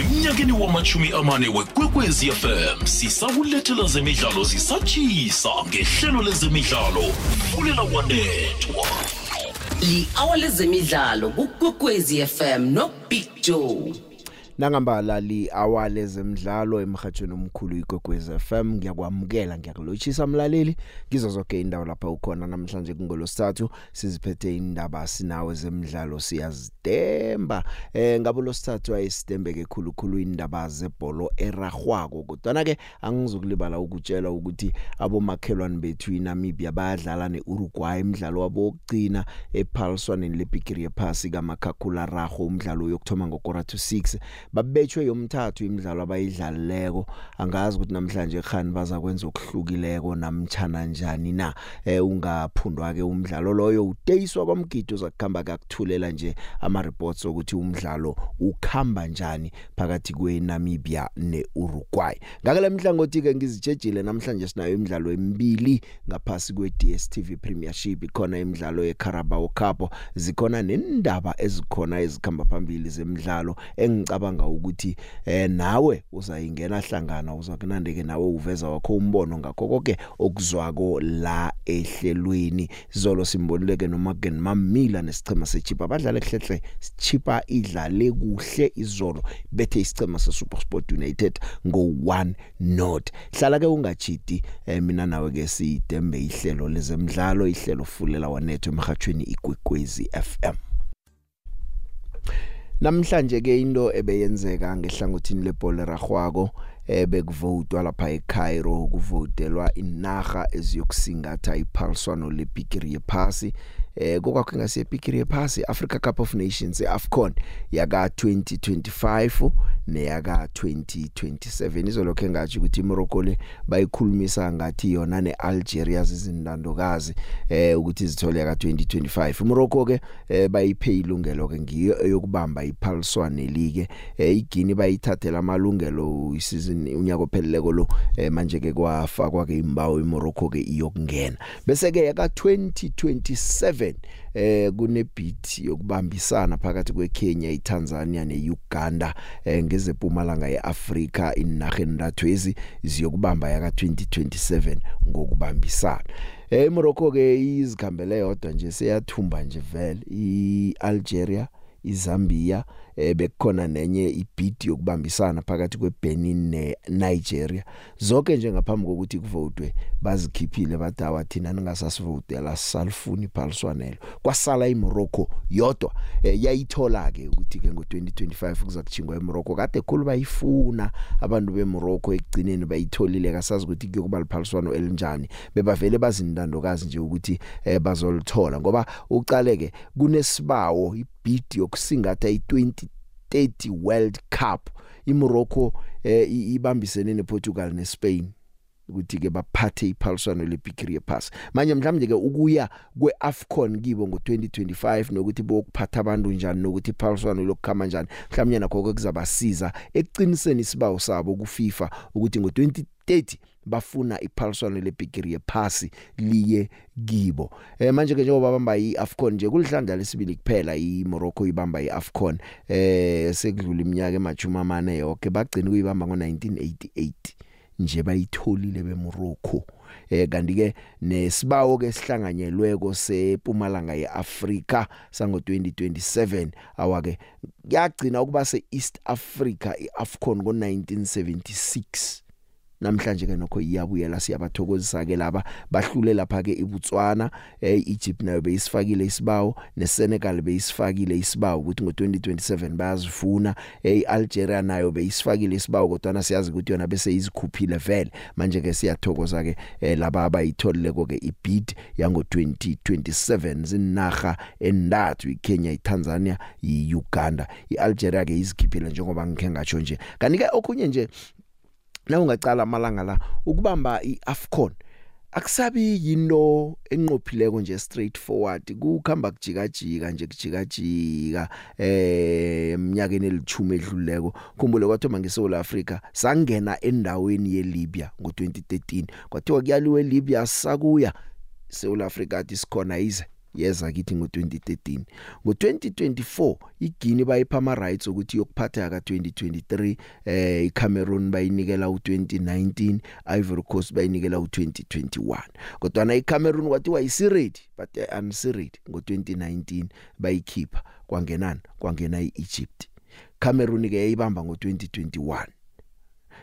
emnyakeni wamachumi amane wekwekwezi fm sisakulethela zemidlalo zisatshisa ngehlelo lezemidlalo. Fulela wanethwa li-awa lezemidlalo kukwekwezi fm nobig joe. Nangambala li awale zemidlalo emhathweni omkhulu igogwez FM ngiyakwamukela ngiyakulochisa mlaleli. Kizo zonke indawo lapha ukhona namhlanje kungolosithathu siziphethe indaba sinawe zemidlalo siyazidemba eh ngabo losithathu ayisidembeke khulukhulu indaba zebholo eragwako kodwa ke angizokulibala ukutshela ukuthi abomakhelwane bethu iNamibia bayadlala neUruguay imidlalo wabo wokugcina ephaliswaneni lebigiri yephasi kaMakhakhula Rago umdlalo yokthoma ngokora to 6 babetshwe yomthathu imidlalo abayidlalileko. Angazi ukuthi namhlanje khani baza kwenza okuhlukileko namtchana njani na eh ungaphundwa ke umdlalo loyo. Uteyiswa kwamgido zakukhamba kakuthulela nje ama reports ukuthi umdlalo ukhamba njani phakathi kweNamibia neUruguay. Ngakule mhlangothi ke ngizitshejile namhlanje sinayo imidlalo emibili ngaphasi kweDStv Premiership. Ikhona imidlalo yeCarabao Cup. Zikhona nendaba ezikhona ezikhamba phambili zemidlalo engicabanga ukuthi eh nawe uzayingena hlangana uzakunandeke nawe uveza wakho umbono ngakho konke okuzwako la ehlelweni. Zolo simboleke noma ke mamila nesichema sechipa badlala ehlehle chipa idlale kuhle izolo bethe isichema seSuperSport United ngo 1 not hlala ke ungachiti eh, mina nawe ke sidembe ihlelo lezemidlalo ihlelo fulela wanethu emhathweni igwegwezi FM namhlanje ke into ebeyenzeka ngehlangothini lebhola ragwako ebekuvotwa lapha eCairo kuvotelwa inaga eziyokusingatha iphaliswano lebigiri yephasi. Eh kokwakho ngasiye bigiri yephasi Africa Cup of Nations eAfcon yaka 2025 neyaka 2027 izolokho engathi ukuthi iMorocco le bayikhulumisa ngathi yona neAlgeria zizindandokazi eh ukuthi zithole yaka 2025 iMorocco ke eh, bayiphe ilungelo ke ngiyo eyokubamba iphaliswane ligue eh, iGuinea bayithathela amalungelo isizini unyaka opheleleko lo eh, manje ke kwafakwa ke imbawo iMorocco ke iyokungena. Bese ke yaka 2027 eh kune beat yokubambisana phakathi kweKenya, iTanzania neUganda eh ngezepumalanga yeAfrika inarhe ndatwezi ziyokubamba yaka 2027 ngokubambisana. Eh Morocco ke izikhambele yodwa nje seyathumba nje vele iAlgeria iZambia eh bekukhona nenye ibid yokubambisana phakathi kweBenin neNigeria. Zonke nje ngaphambi kokuthi kuvotwe bazikhiphile badawa thina ningasasivotela salifuni phaliswanelo kwasala iMorocco yodwa. Eh, yayithola ke ukuthi ke ngo2025 kuza kuchingwa eMorocco. Kade khulu bayifuna abantu beMorocco ekugcineni bayitholile. Kasazi ukuthi kuyokuba liphaliswano elinjani. Bebavele bazindandokazi nje ukuthi eh, bazolithola ngoba uqaleke kunesibawo ibid yokusingatha i20 30 World Cup. iMorocco eh, ibambisene nePortugal neSpain. Ukuthi ke baphathe iphaliswano lebigiri yepass manje mhlawumbe ke ukuya kweAfcon kibo ngo2025 nokuthi bokuphatha abantu njani nokuthi iphaliswano lokukhama njani mhlawumbe nakho kuzabasiza eqiniseni isibawo sabo kuFIFA ukuthi ngo2030 bafuna iphaliswano lebigiri yephasi liye kibo. Eh manje ke njengoba bamba iAfcon nje kulihlandla lesibili kuphela iMorocco ibamba iAfcon eh sekudlula iminyaka emajuma amane yonke bagcina kuyibamba ngo1988 nje bayitholile beMorocco. Eh kanti ke nesibawo ke sihlanganyelweko sePumalanga yeAfrika sango 2027 awake yagcina ukuba seEast Africa iAfcon ngo1976 namhlanje ke nokho iyabuyela siyabathokozisa ke laba bahlule lapha ke iBotswana eEgypt nayo beyisifakile isibawo neSenegal beyisifakile isibawo ukuthi ngo2027 bayazifuna eAlgeria nayo beyisifakile isibawo kodwa siyazi ukuthi yona bese izikhuphile vele. Manje ke siyathokoza ke laba abayitholile ke ibid yango 2027 zinaga endathu iKenya iTanzania iUganda. iAlgeria ke izikhiphile njengoba ngikhe ngatsho nje. Kanti ke okhunye nje na ungacala amalanga la ukubamba iAfcon akusabi yinto enqophileko nje straight forward kukhamba kujika jika nje kujika jika eh eminyakeni elithumi edluleko khumbule kwathoma ngeSouth Africa sangena endaweni yeLibya ngo2013 kwathiwa kuyaliwe eLibya sakuya South Africa athi sikhona ize yeza kithi ngo2013 ngo2024 iGuinea bayipha ama rights ukuthi yokuphatha ka 2023 eh iCameroon bayinikela u2019 Ivory Coast bayinikela u2021 kodwa na iCameroon kwathiwa isiredi but unsiredi ngo2019 bayikhipha kwangenani kwangena iEgypt. Cameroon ke yayibamba ngo2021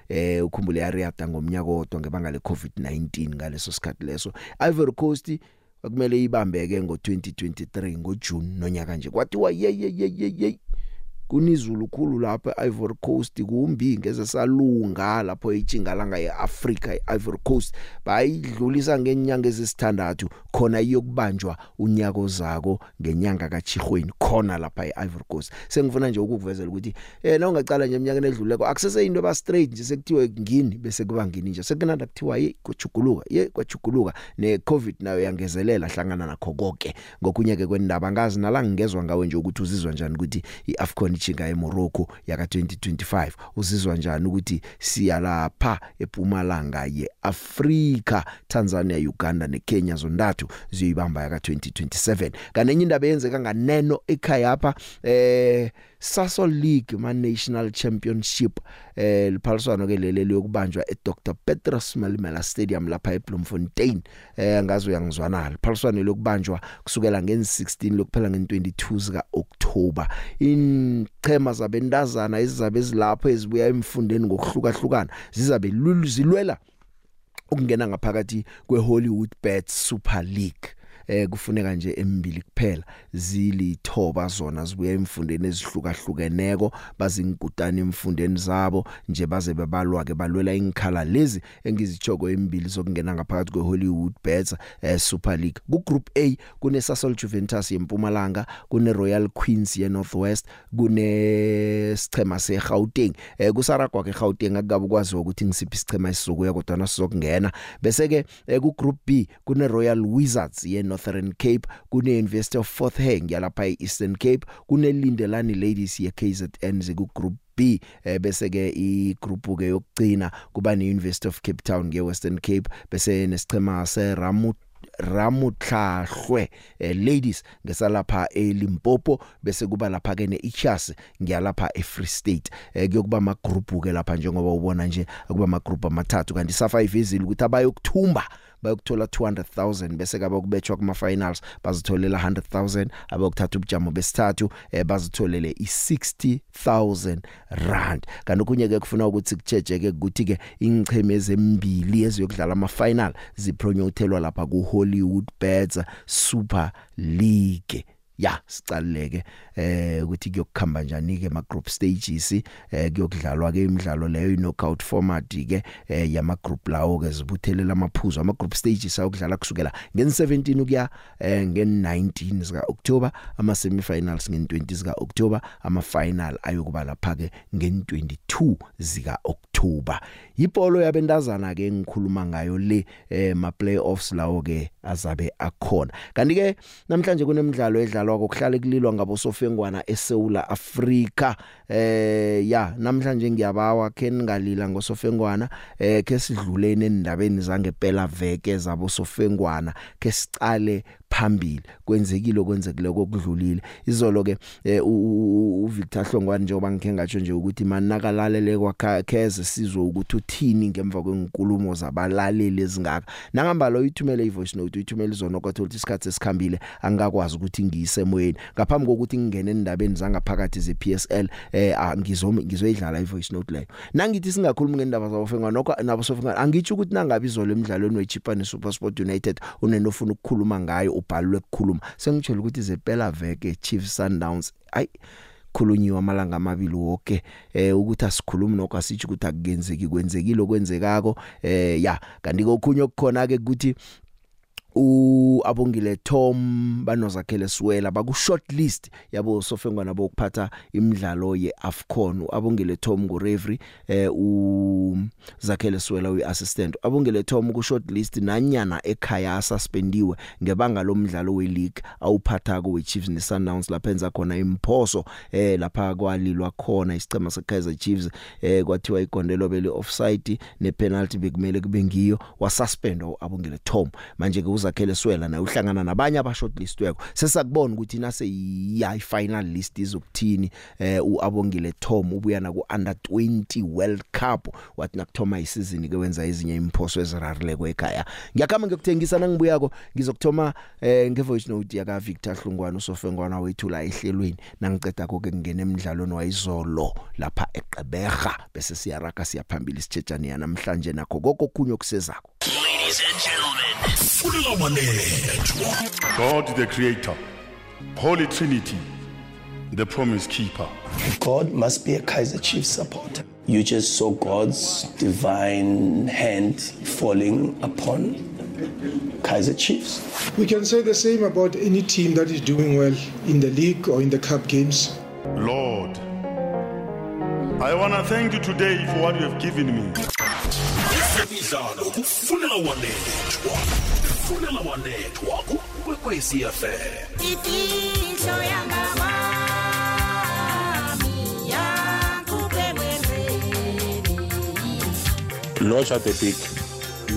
eh ukhumbule yariyada ngomnyaka odwa ngebanga leCovid-19 ngaleso sikhathi leso. Ivory Coast akumele ibambeke ngo2023 ngoJune nonyaka nje. Kwathiwa ye ye ye ye. Kunizulu khulu lapha eIvory Coast kumbi ngeze salunga lapho ejingalanga yeAfrica eIvory Coast. Bayidlulisa ngenyanga ezisithandathu khona iyokubanjwa unyaka ozako ngenyanga kaChihweni khona lapha eIvory Coast. Sengifuna nje ukukuvezela ukuthi eh na ungacala nje eminyakeni edluleko akusese into ba straight nje sekuthiwe ngini bese kuba ngini nje. Sekunanda kuthiwa ye kuchuguluka ye kwachuguluka neCovid nayo yangezelela hlangana nakho konke ngokunye ke kwendaba ngazi nala ngingezwe ngawe nje ukuthi uzizwa njani ukuthi iAfcon ijinga eMorocco yaka 2025 uzizwa njani ukuthi siya lapha ePumalanga yeAfrika Tanzania Uganda neKenya zondathu ziyoyibamba yaka 2027 kanenye indaba yenzeka nganeno ekhaya lapha eh Sasol League ma National Championship eh liphaliswano ke leli lokubanjwa eDr Petrus Malimela Stadium lapha eBloemfontein eh ngazi uyangizwana liphaliswano lokubanjwa kusukela nge16 lokuphela nge22 zika October inchema zabendazana ezizabe ezilapho ezibuya emfundeni ngokuhlukahlukana zizabe zilwela ukungena ngaphakathi kweHollywood Bets Super League. Eh kufuneka nje emibili kuphela zilithoba zona zibuya emfundeni ezihlukahlukeneko bazingkutana emfundeni zabo nje baze bebalwa ke balwela inkhala lezi engizichoko emibili zokungena ngaphakathi kweHollywood Bets eh, Super League. Ku Group A kune Sasol Juventus yeMpumalanga kune Royal Queens ye Northwest kune sichema seGauteng. Eh kusaragwa ke Gauteng akukabe ukwaziwa ukuthi ngisiphi isichema esizokuya kodwa nasizokungena bese ke eh, ku Group B kune Royal Wizards ye Northern Cape kune University of Fort Hare yalapha eEastern Cape kune Lindelani Ladies ye KZN ziku Group B eh, bese ke igroup ke yokugcina kuba ne University of Cape Town nge Western Cape bese nesichema se Ramut Ramutlahlwe eh, ladies ngesalapha eLimpopo bese kuba lapha ke neIchas ngiyalapha eFree State. Eh, kuyokuba ama group ke lapha njengoba ubona nje kuba ama group amathathu kanti sa5 izile ukuthi abayokuthumba bayokuthola 200,000 bese kabe kubetshwa kuma finals bazitholela 100,000 abokuthatha ubujamo besithathu eh, bazitholele i60000 rand. Kanti kunye ke kufuna ukuthi kucheje ke ukuthi ke ingcheme ezembili eziyokudlala ama final zipromothelwa lapha ku Hollywood Bets Super League. Ya sicaleke eh ukuthi kuyokukhamba njani ke ma group stages eh kuyokudlalwa ke imidlalo leyo knockout format ke eh yama group lawo ke zibuthelela amaphuzu. Ama group stages ayokudlala kusukela ngen17 ukuya eh ngen19 zika October ama semifinals ngen20 zika October ama final ayokuba lapha ke ngen22 zika October ipolo yabendazana ke ngikhuluma ngayo le eh ma playoffs lawo ke azabe akhona. Kanti ke namhlanje kunemidlalo edlalwa kokuhlala kulilwa ngabo sofengwana eSouth Africa eh ya namhlanje ngiyabawa ke ningalila ngosofengwana eh ke sidlulene endabeni zangempela veke zabo sofengwana ke sicale phambili. Kwenzekile okwenzekile kokudlulile izolo ke uVictor Hlongwane njengoba ngikhe ngatsho nje ukuthi manakalalele kwakheze sizwe ukuthi uthini ngemva kwenkulumo zabalaleli ezingaka. Nangambalo uyithumele ivoice note uyithumele izona kwathi ukuthi isikhathi esikhambile angakwazi ukuthi ngiyisemoyeni ngaphambi kokuthi ngingene endabeni zangaphakathi ze PSL eh ngizo ngizoyidlala ivoice note leyo. Nangithi singakhulumi ngendaba zabofengwa nokho nabo sofengwa angitsho ukuthi nangabe izolo emidlalweni weChipani SuperSport United unenofuna ukukhuluma ngayo ubhalwe ukukhuluma sengitshela ukuthi zepela veke Chiefs Sundowns ay khulunyiwa amalanga amabili wonke eh ukuthi asikhulumi nokho asithi ukuthi akugenzeki kwenzekile okwenzekako eh ya kanti kokhunye okukhona ke ukuthi u abongile Tom banozakhele siwela baku shortlist yabo sofengwana bokuphatha imidlalo yeAfcon. Abongile Tom ngureferee eh u zakhele siwela uassistant. Abongile Tom ku shortlist nanyana ekhaya suspendiwe ngebanga lomdlalo weLeague awuphatha ko weChiefs neSundowns lapha enza khona imphoso eh lapha kwalilwa khona isicema seKaizer Chiefs eh kwathiwa igondelo bele offside nepenalty bekumele kube ngiyo wasuspendwa abongile Tom. Manje ke uzakhele swela naye uhlangana nabanye aba shortlistweko sesakubona ukuthi nase yi final list izokuthini eh uabongile Tom ubuya na ku under 20 World Cup. Wathi nakuthoma isizini ke wenza ezinye imphoso ezirarileko ekhaya. Ngiyakhamba ngikuthengisa nangibuyako ngizokuthoma eh nge voice note yaka Victor Hlungwana usofengwana wethu la ehlelweni. Nangiceda ko ke ngene emidlalweni wayizolo lapha eGqeberha bese siyaraka siyaphambili sithetjani namhlanje nakho kokho kunyo kusezako Ladies and gentlemen, fulela wanethwa. God the Creator, Holy Trinity, the Promise Keeper. God must be a Kaiser Chiefs supporter. You just saw God's divine hand falling upon Kaiser Chiefs. We can say the same about any team that is doing well in the league or in the cup games. Lord, I want to thank you today for what you have given me. Fulela wanethwa kwekwezi FM. Ifihlo Lodge at the big.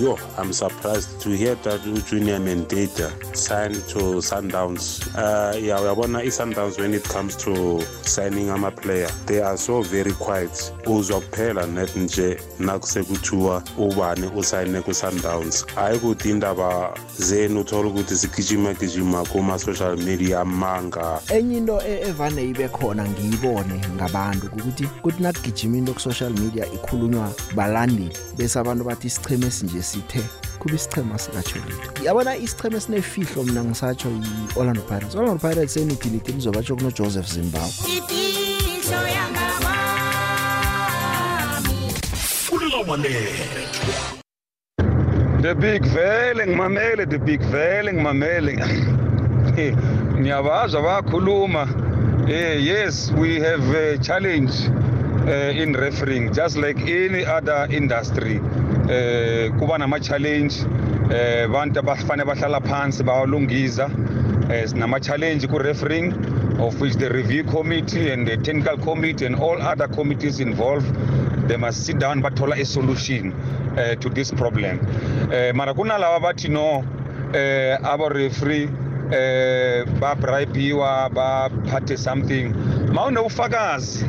Yo, I'm surprised to hear that Junior Mendata signed to Sundowns. Uh, yeah, uyabona i-Sundowns when it comes to signing ama player, they are so very quiet. Uzwa kuphela net nje nakusekuthiwa ubani usayine ku-Sundowns. Hayi ukuthi indaba zenu uthola ukuthi sigijima gijima kuma-social media amanga. enye into e- evane ibe khona ngiyibone ngabantu ukuthi kuthi nakugijima into ku social media ikhulunywa balandeli bese abantu bathi isicheme esinje sithe kuba isichema sikajolito yabona isicheme esinefihlo mina ngisatsho yi-orlando pirates. Orlando pirates enidilite lizobatsho kunojoseph zimbabwe. The big vele ngimamele the big vele ngimamele. Ngiyabazwa bakhuluma eh yes we have a challenge uh, in refereeing just like any other industry. Eh kuba nama challenge eh abantu abafane bahlala phansi bawalungisa eh sinama challenge ku refereeing of which the review committee and the technical committee and all other committees involved they must sit down bathola a solution uh, to this problem. Uh, mara kunalaba bathi no eh abo referee eh babribewa baphathe something. Mawunofakazi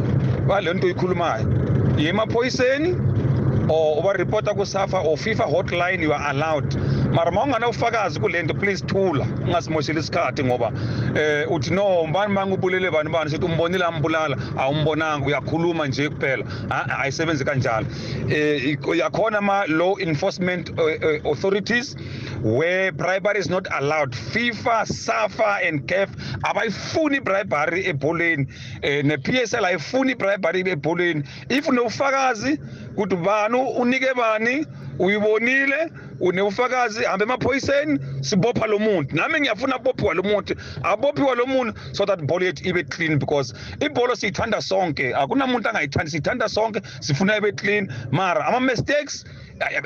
balento ikhulumayo yemaphoyiseni or ubaripota kusafa or FIFA hotline you are allowed. Mara mawungana ufakazi kulento please thula ungasimoshela isikhathi ngoba eh uthi no mbani mangubulele bani bani? Sithi umbonile ambulala awumbonanga uyakhuluma nje kuphela. Ayisebenzi kanjalo. Eh yakhona ma law enforcement uh, uh, authorities where bribery is not allowed. FIFA SAFA and CAF abayifuni bribery ebholeni eh ne PSL ayifuni bribery ebholeni if unofakazi ukuthi bani unike bani? Uyibonile? Unewufakazi hambe emaphoyiseni sibopha lo muntu. Nami ngiyafuna abophiwa lo muntu. Abophiwa lo muntu so that ball yethu ibe clean because ibholo siyithanda sonke. Akunamuntu angayithandi siyithanda sonke sifuna ibe clean. Mara ama mistakes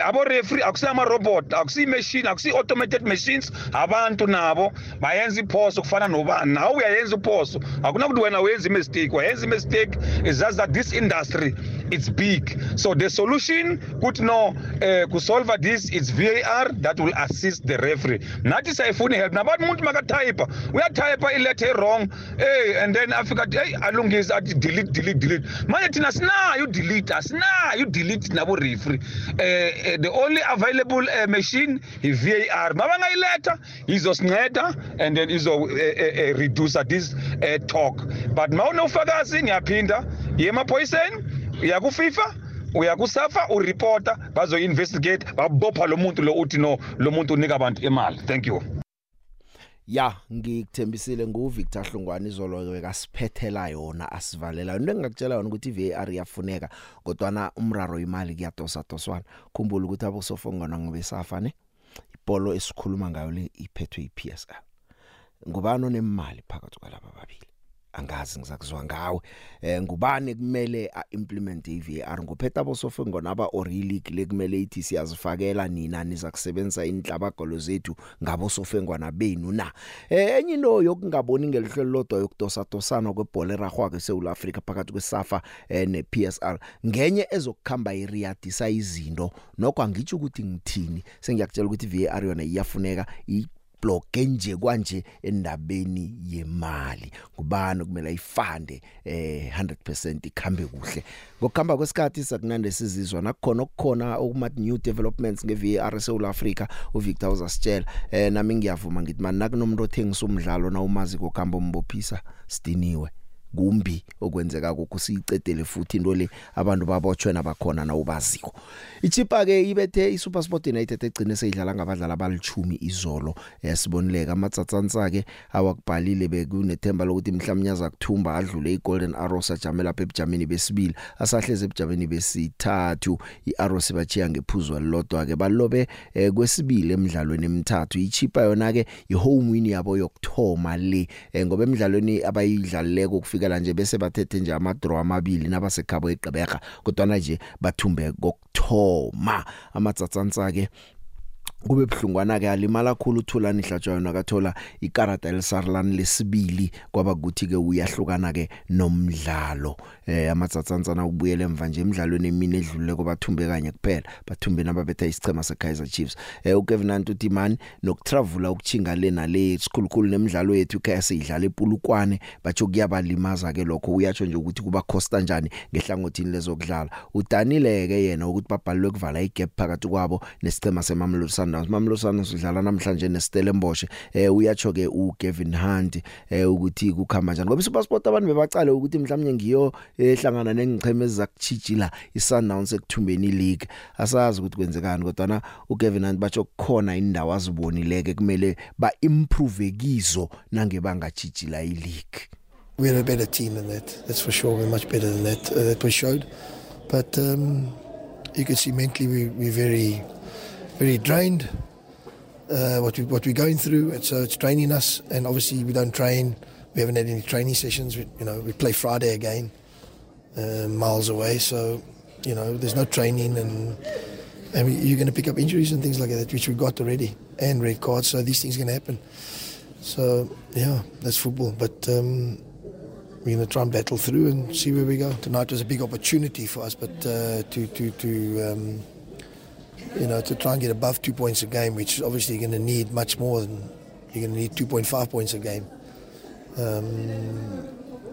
abo referee akusiyo ama robot akusiyo machine akusiyo automated machines. Abantu nabo bayenza iphoso kufana nobani. Nawe uyayenza iphoso akunakuthi wena uyenza imistake wayenza imistake. Is just that this industry it's big. So the solution kuthi no eh kusolve this it's VAR that will assist the referee. Nathi sayifuna help. Nabantu umuntu makatype uyatype ilethe wrong hey and then afika athi hey alungise athi delete delete delete. Manje thina sinayo delete asinayo delete nabo referee. Eh eh, the only available uh, machine i VAR mabangayiletha izosinceda and then izo uh, uh, uh, reduce this uh, talk. But mawunofakazi ngiyaphinda. Yemaphoyiseni uya ku FIFA uya ku SAFA ureporta bazoinvestigate babopha lo muntu lo uthi no lo muntu unika abantu imali. Thank you. Ya ngikuthembisile nguVictor Hlungwane izolo bekasiphethela yona asivalela. Into engakutshela yona ukuthi iVAR iyafuneka kodwa na umraro imali kuyadosa doswana khumbula ukuthi abosofongana ngobesafa ne ibholo esikhuluma ngayo le iphethwe iPSL ngubani onemali phakathi kwalaba babili? Angazi ngizakuzwa ngawe. Eh ngubani kumele a implement iVAR nguphetha bosofengo naba or league lekumele ithi siyazifakela nina niza kusebenza inhlabagolo zethu ngabo sofengwana benu na? Eh enye into yokungaboni ngelihlelo lodwa yokudosa dosana kwebhola eragwako eSouth Africa phakathi kweSafa eh, nePSR ngenye ezokukhamba iriyadisa izinto nokho angitsho ukuthi ngithini? Sengiyakutshela ukuthi iVAR yona iyafuneka i block nje kwanje endabeni yemali. Kubani kumele ayifande eh 100% ikhambe kuhle? Ngokuhamba kwesikhathi sakunande sizizwa nakukhona okukhona okuma new developments ngeVAR eSouth Africa uVictor uzasitshela. Eh nami ngiyavuma ngithi man nakunomuntu othengisa umdlalo na umazi kokuhamba umbophisa sidiniwe. Kumbi okwenzeka kokho siyicedele futhi into le abantu babotshwe nabakhona na ubaziko ichipa ke ibethe iSuperSport United egcine seyidlala ngabadlali abalithumi izolo yasibonileka amatsatsansa ke awakubhalile bekunethemba lokuthi mhlawumnyaza kuthumba adlule iGolden Arrows ajamela lapha ebujameni besibili asahleze ebujameni besithathu. iArrows bachiya ngephuzu lodwa ke balobe eh, kwesibili emidlalweni emithathu. Ichipa yona ke ihome win yabo yokthoma le eh, ngoba emidlalweni abayidlalileko kufikela nje bese bathethe nje ama draw amabili nabasekhabo eGqeberha kodwa nje bathumbe kokthoma amatsatsansa ke kube bhlungwana ke alimala kakhulu uthulani hlatshwayo nakathola ikarata elisarlani lesibili kwaba kuthi ke uyahlukana ke nomdlalo. Eh amatsatsantsana ubuyele emva nje emidlalweni emini edlulile kubathumbe kanye kuphela bathumbe nababetha isicema seKaizer Chiefs. Eh uKevin Antuti man nokutravela ukuchinga le nale sikhulukhulu nemidlalo yethu ke siyidlala epulukwane bathi kuyabalimaza ke lokho. Uyatsho nje ukuthi kuba cost kanjani ngehlangothini lezokudlala. Udanile ke yena ukuthi babhalwe kuvala igap phakathi kwabo nesicema semamlulu Sundowns Mamelodi Sundowns udlala namhlanje neStellenbosch eh uyatsho ke uGavin Hunt eh ukuthi kukhamba kanjani ngoba iSuperSport abantu bebacale ukuthi mhlawumnye ngiyo ehlangana nengicheme ezakuchijila iSundowns ekuthumbeni league asazi ukuthi kwenzekani kodwa na uGavin Hunt batsho kukhona indawo azibonileke kumele ba improve kizo nange bangachijila ileague We're a better team than that. That's for sure. We're much better than that. Uh, that was showed. But um, you can see mentally we, we're very, very drained. Uh, what we what we're going through, and so it's draining us. And obviously we don't train. We haven't had any training sessions. We, you know, we play Friday again, uh, miles away. So, you know, there's no training, and and we, you're going to pick up injuries and things like that, which we got already, and red cards. So these things going to happen. So yeah, that's football. But um, we're going to try and battle through and see where we go. Tonight was a big opportunity for us, but uh, to to to um, you know to try and get above two points a game, which obviously you're going to need much more than you're going to need 2.5 points a game um,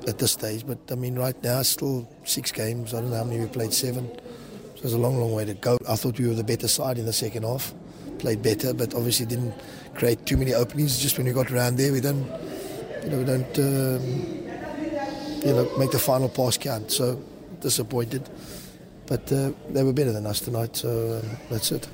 at this stage. But I mean, right now still six games. I don't know how many we played. Seven. So there's a long, long way to go. I thought we were the better side in the second half. Played better, but obviously didn't create too many openings. Just when we got around there, we don't, you know, we don't. Um, you know, make the final pass count. So disappointed, but uh, they were better than us tonight. So um, that's it.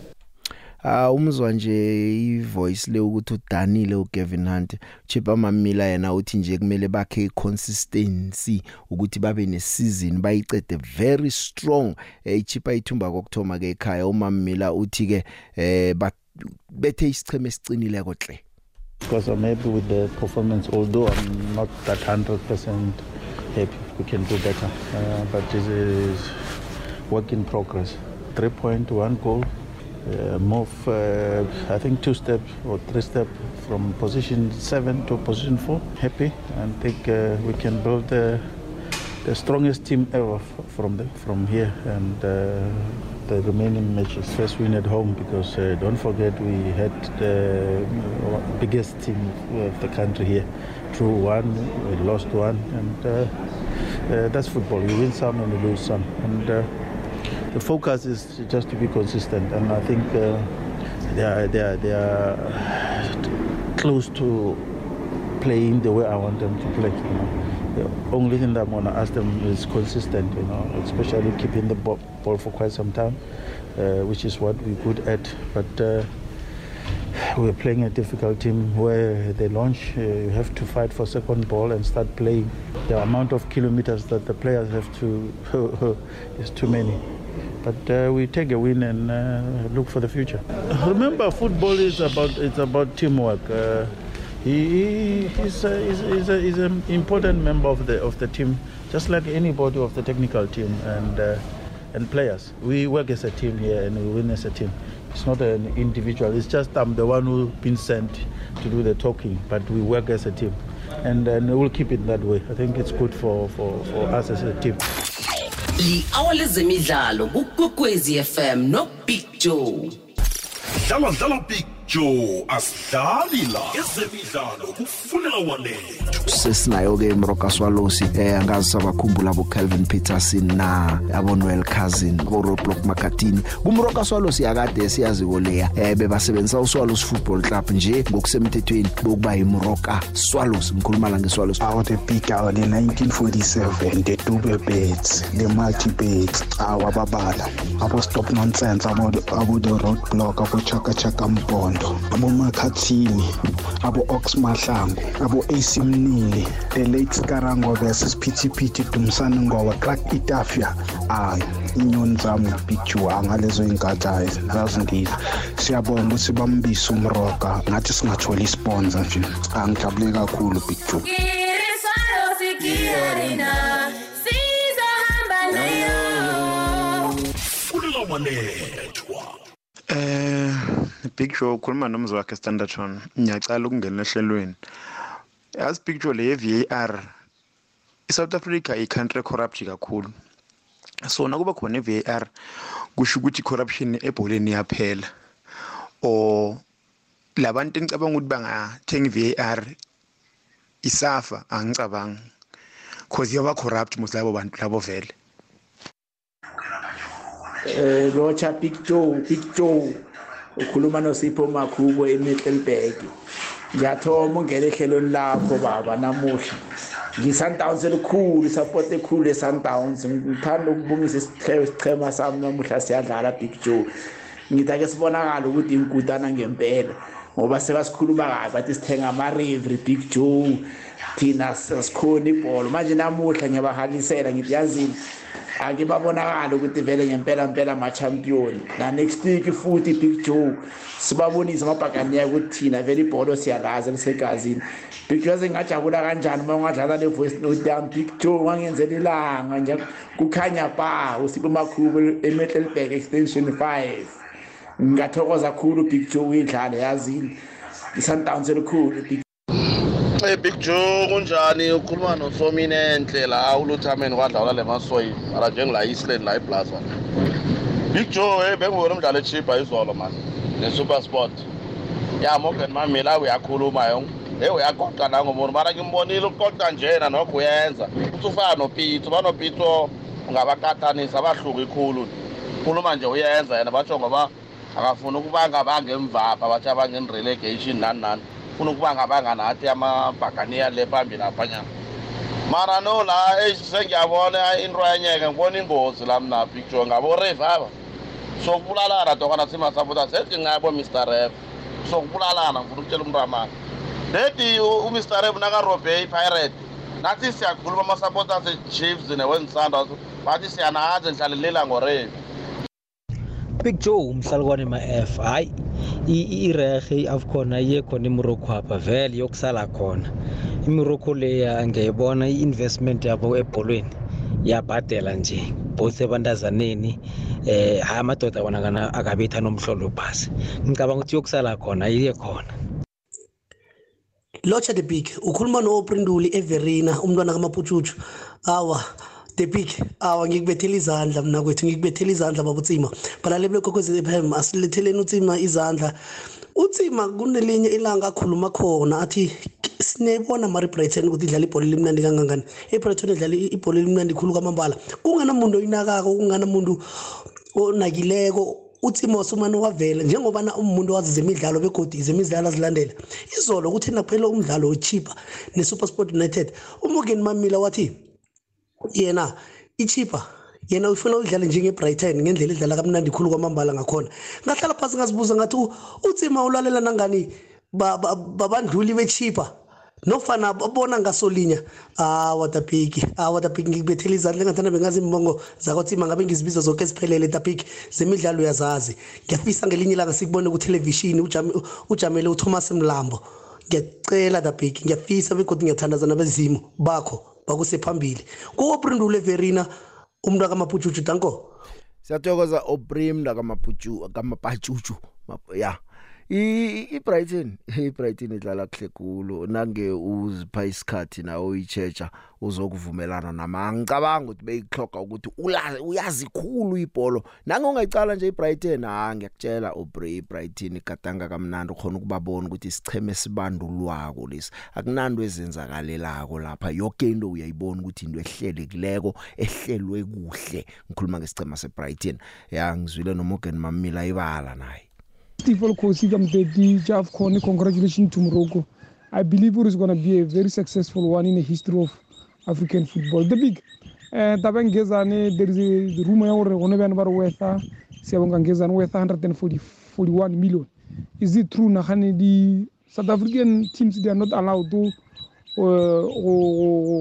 Ah umzwa nje ivoice le ukuthi udanile uGavin Hunt Chipa Mamila yena uthi nje kumele bakhe iconsistency ukuthi babe neseason bayicede very strong eh Chipa ithumba kokthoma ke ekhaya uMamila uthi ke eh bethe isicheme esicinile kohle because I'm happy with the performance although I'm not that 100% happy we can do better uh, but this is work in progress. 3.1 goal uh, move uh, I think two steps or three steps from position 7 to position 4 happy and think uh, we can build the, the strongest team ever from the, from here and uh, the remaining matches. First win at home because uh, don't forget we had the biggest team of the country here. Drew one we lost one and uh, uh, that's football. You win some and you lose some. And uh, the focus is just to be consistent and I think uh, they are they are they are close to playing the way I want them to play you know the only thing that I'm to ask them is consistent, you know, especially keeping the ball, ball for quite some time, uh, which is what we're good at. But uh, we're playing a difficult team where they launch, uh, you have to fight for second ball and start playing. The amount of kilometers that the players have to is too many. But uh, we take a win and uh, look for the future. Remember, football is about it's about teamwork. Uh, he, he's, a, he's, a, he's an important member of the of the team, just like anybody of the technical team and uh, and players. We work as a team here and we win as a team. It's not an individual. It's just I'm the one who's been sent to do the talking, but we work as a team, and and we'll keep it that way. I think it's good for for, for us as a team. Li-hour lezemidlalo kukwekwezi fm nobig joe. Dlala dlala big joe asidlali la ezemidlalo kufunela walethu sesinayo ke imroka swalosi eh angazi sabakhumbula abo Calvin Peterson na abo Noel Cousin abo Roadblock Makatini kumroka swalosi yakade siyazi koleya eh bebasebenzisa uSwalosi Football Club nje ngokusemthethweni bokuba imroka swalosi ngikhuluma la ngeswalosi awu the big hour le 1947 the dube beds the multi beds awu ababala abo stop nonsense abo abo the roadblock abo chaka chaka mpondo abo makhathini abo ox mahlangu abo AC Mnili the late Skarango versus Phithiphithi Dumsane ngoba Clark Itafia hayi inyoni zami big Joe angalezo ingatsha zazindiza siyabonga ukuthi bambisa umroka ngathi singathola isponsor nje angijabule kakhulu big Joe Iriswalo sikiyorina sizohamba nayo funela walethwa Eh Big Joe ukhuluma nomzi wakhe Standardton ngiyacala ukungena ehlelweni. Yazi Big Joe le VAR iSouth Africa i-country corrupt kakhulu. So nakuba khona i-VAR kusho ukuthi corruption ebholeni iyaphela. Or labantu engicabanga ukuthi bangathenga i-VAR isafa angicabangi. Cause yoba corrupt mos labo bantu labo vele. Eh Rocha Big Joe Big Joe ukhuluma noSipho Makhubo eMiddelburg ngiyathoma ungena ehlelweni lakho baba namuhla. ngi-Sundowns elikhulu support ekhulu le-Sundowns ngithanda ukubongisa isichema sami namuhla siyadlala Big Joe ngithi ake sibonakala ukuthi inkutana ngempela ngoba sekasikhuluma kabi bathi sithenga ama-revery Big Joe thina sikhona ibhola. Manje namuhla ngiyabahalisela ngithi yazini ake babonakala ukuthi vele ngempela mpela ama-champion na next week futhi big joe sibabonise amabhakaniya ukuthi thina vele ibholo siyalazi elisegazini. Big joe sengingajabula kanjani uma ungadlala le-voice note yami? Big joe wangenzela ilanga nje. Kukhanya ba usipho makhubo emetlelberg extension five. Ngingathokoza khulu big joe uyidlale yazini. I-sundowns elikhulu big Hey Big Joe kunjani? Ukhuluma noSominenhle la uLuthameni kwadlala lemasoyi mara njengela Eastland la eBlaza Big Joe hey bengibona umdlalo echipa izolo man. neSuper Sport. Ya Morgan Mamela uyakhuluma yong. Hey uyagoqa la ngomuntu mara ngimbonile uqoqa njena nokho uyenza uthi ufana noPito banoPito ungabakatanisa abahluka ikhulu khuluma nje uyenza yena batsho ngoba akafuna ukubanga bangemvapha bathi abangen-relegation nani nani. Funa ukubanga banganathi amabhakaniya le phambili aphanyana. Mara no la eish sengiyabona into yenyeke ngibona ingozi la mna picture ngabo-rave aba. Sokubulalana tokana simasapota sethi ngabo mr ref sokubulalana ngifuna ukutshela umuntu amanga. Nedi umr ref nakarobhe ipirate nathi siyakhuluma ama-supporters e-chiefs newen-sunders bathi siyanazi ndihlalelila ngorave big joe umhlalukwane ma-f hayi irehe i-afcon iye khona imorocco apha vele yokusala khona. Imorocco leya ngiyayibona i-investment yabo ebholweni iyabhadela nje both ebantazaneni eh hayi amadoda wona kana akabetha nomhlolo phasi ngicabanga ukuthi yokusala khona iye khona. Locha the big ukhuluma no-oprinduli everina umntwana kamaputshutshu awa the big awa ngikubethela izandla mna kwethu ngikubethela izandla babutsima balaleli bekhokhwezi fm asiletheleni utsima izandla. Utsima kunelinye ilanga akhuluma khona athi sinebona mari brighton ukuthi idlala ibhola elimnandi kangangani. Ibrighton idlala ibhola elimnandi khulu kwamambala. Kunganamuntu oyinakako kunganamuntu onakileko? Utsima wasumane wavela njengobana umuntu wazi zemidlalo begodi zemidlalo azilandela. Izolo kuthi nakuphela umdlalo wechipa ne-supersport united umorgan mamila wathi yena ichipa yena ufuna udlale njenge-brighton ngendlela edlala kamnandi khulu kwamambala ngakhona. Ngahlala phasi ngazibuza ngathi u- utsima ulalela nangani ba- ba- babandluli bechipa? Nofana bona ngasolinya awa tapiki awa tapiki ngikubethela izandla engathanda bengazi imbongo zakwatsima ngabe ngizibiza zonke eziphelele tapiki zemidlalo uyazazi ngiyafisa ngelinye ilanga sikubone kuthelevishini ujame- ujamele uthomas mlambo. Ngiyacela the big ngiyafisa begodwa ngiyathandaza nabezimo bakho. Bakusephambili ko-oprindule verina umuntu akamaputshutshu danko? Siyathokoza oprim nakamaputshu kamapatshutshu Map- ya. I- ibrighton ibrighton idlala kuhle khulu. Nange uzipha isikhathi nawe uyichecha uzokuvumelana nama ngicabanga ukuthi beyikloga ukuthi ula- uyazi khulu ibholo. Nange ungayicala nje ibrighton ha ngiyakutshela ubri ibrighton igadanga kamnandi khona ukubabona ukuthi isicheme sibandulwako lesi. Akunando ezenzakalelako lapha. Yonke into uyayibona ukuthi into ehlelekileko ehlelwe kuhle ngikhuluma ngesicema sebrighton. Ya ngizwile noMorgan Mamila ibala naye. Steve Olkosi Kamteti, Jaf Kone, congratulations to Morocco. I believe it is going to be a very successful one in the history of African football. The big. Uh, tabeng gezane there is a the rumor ya gore gone bana ba re worth siyabonga ngezane worth 141 million is it true nagane di south african teams they are not allowed to uh, go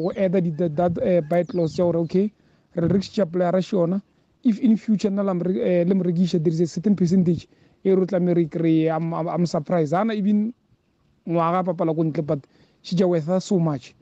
go add the that uh, by clause ya gore okay re rekisha player ra shona if in future na la mre- eh, le mrekisha there is a certain percentage e re tla mere kry I'm, I'm, I'm surprised. Ana even ngwaga papala ko ntle but she just worth her so much.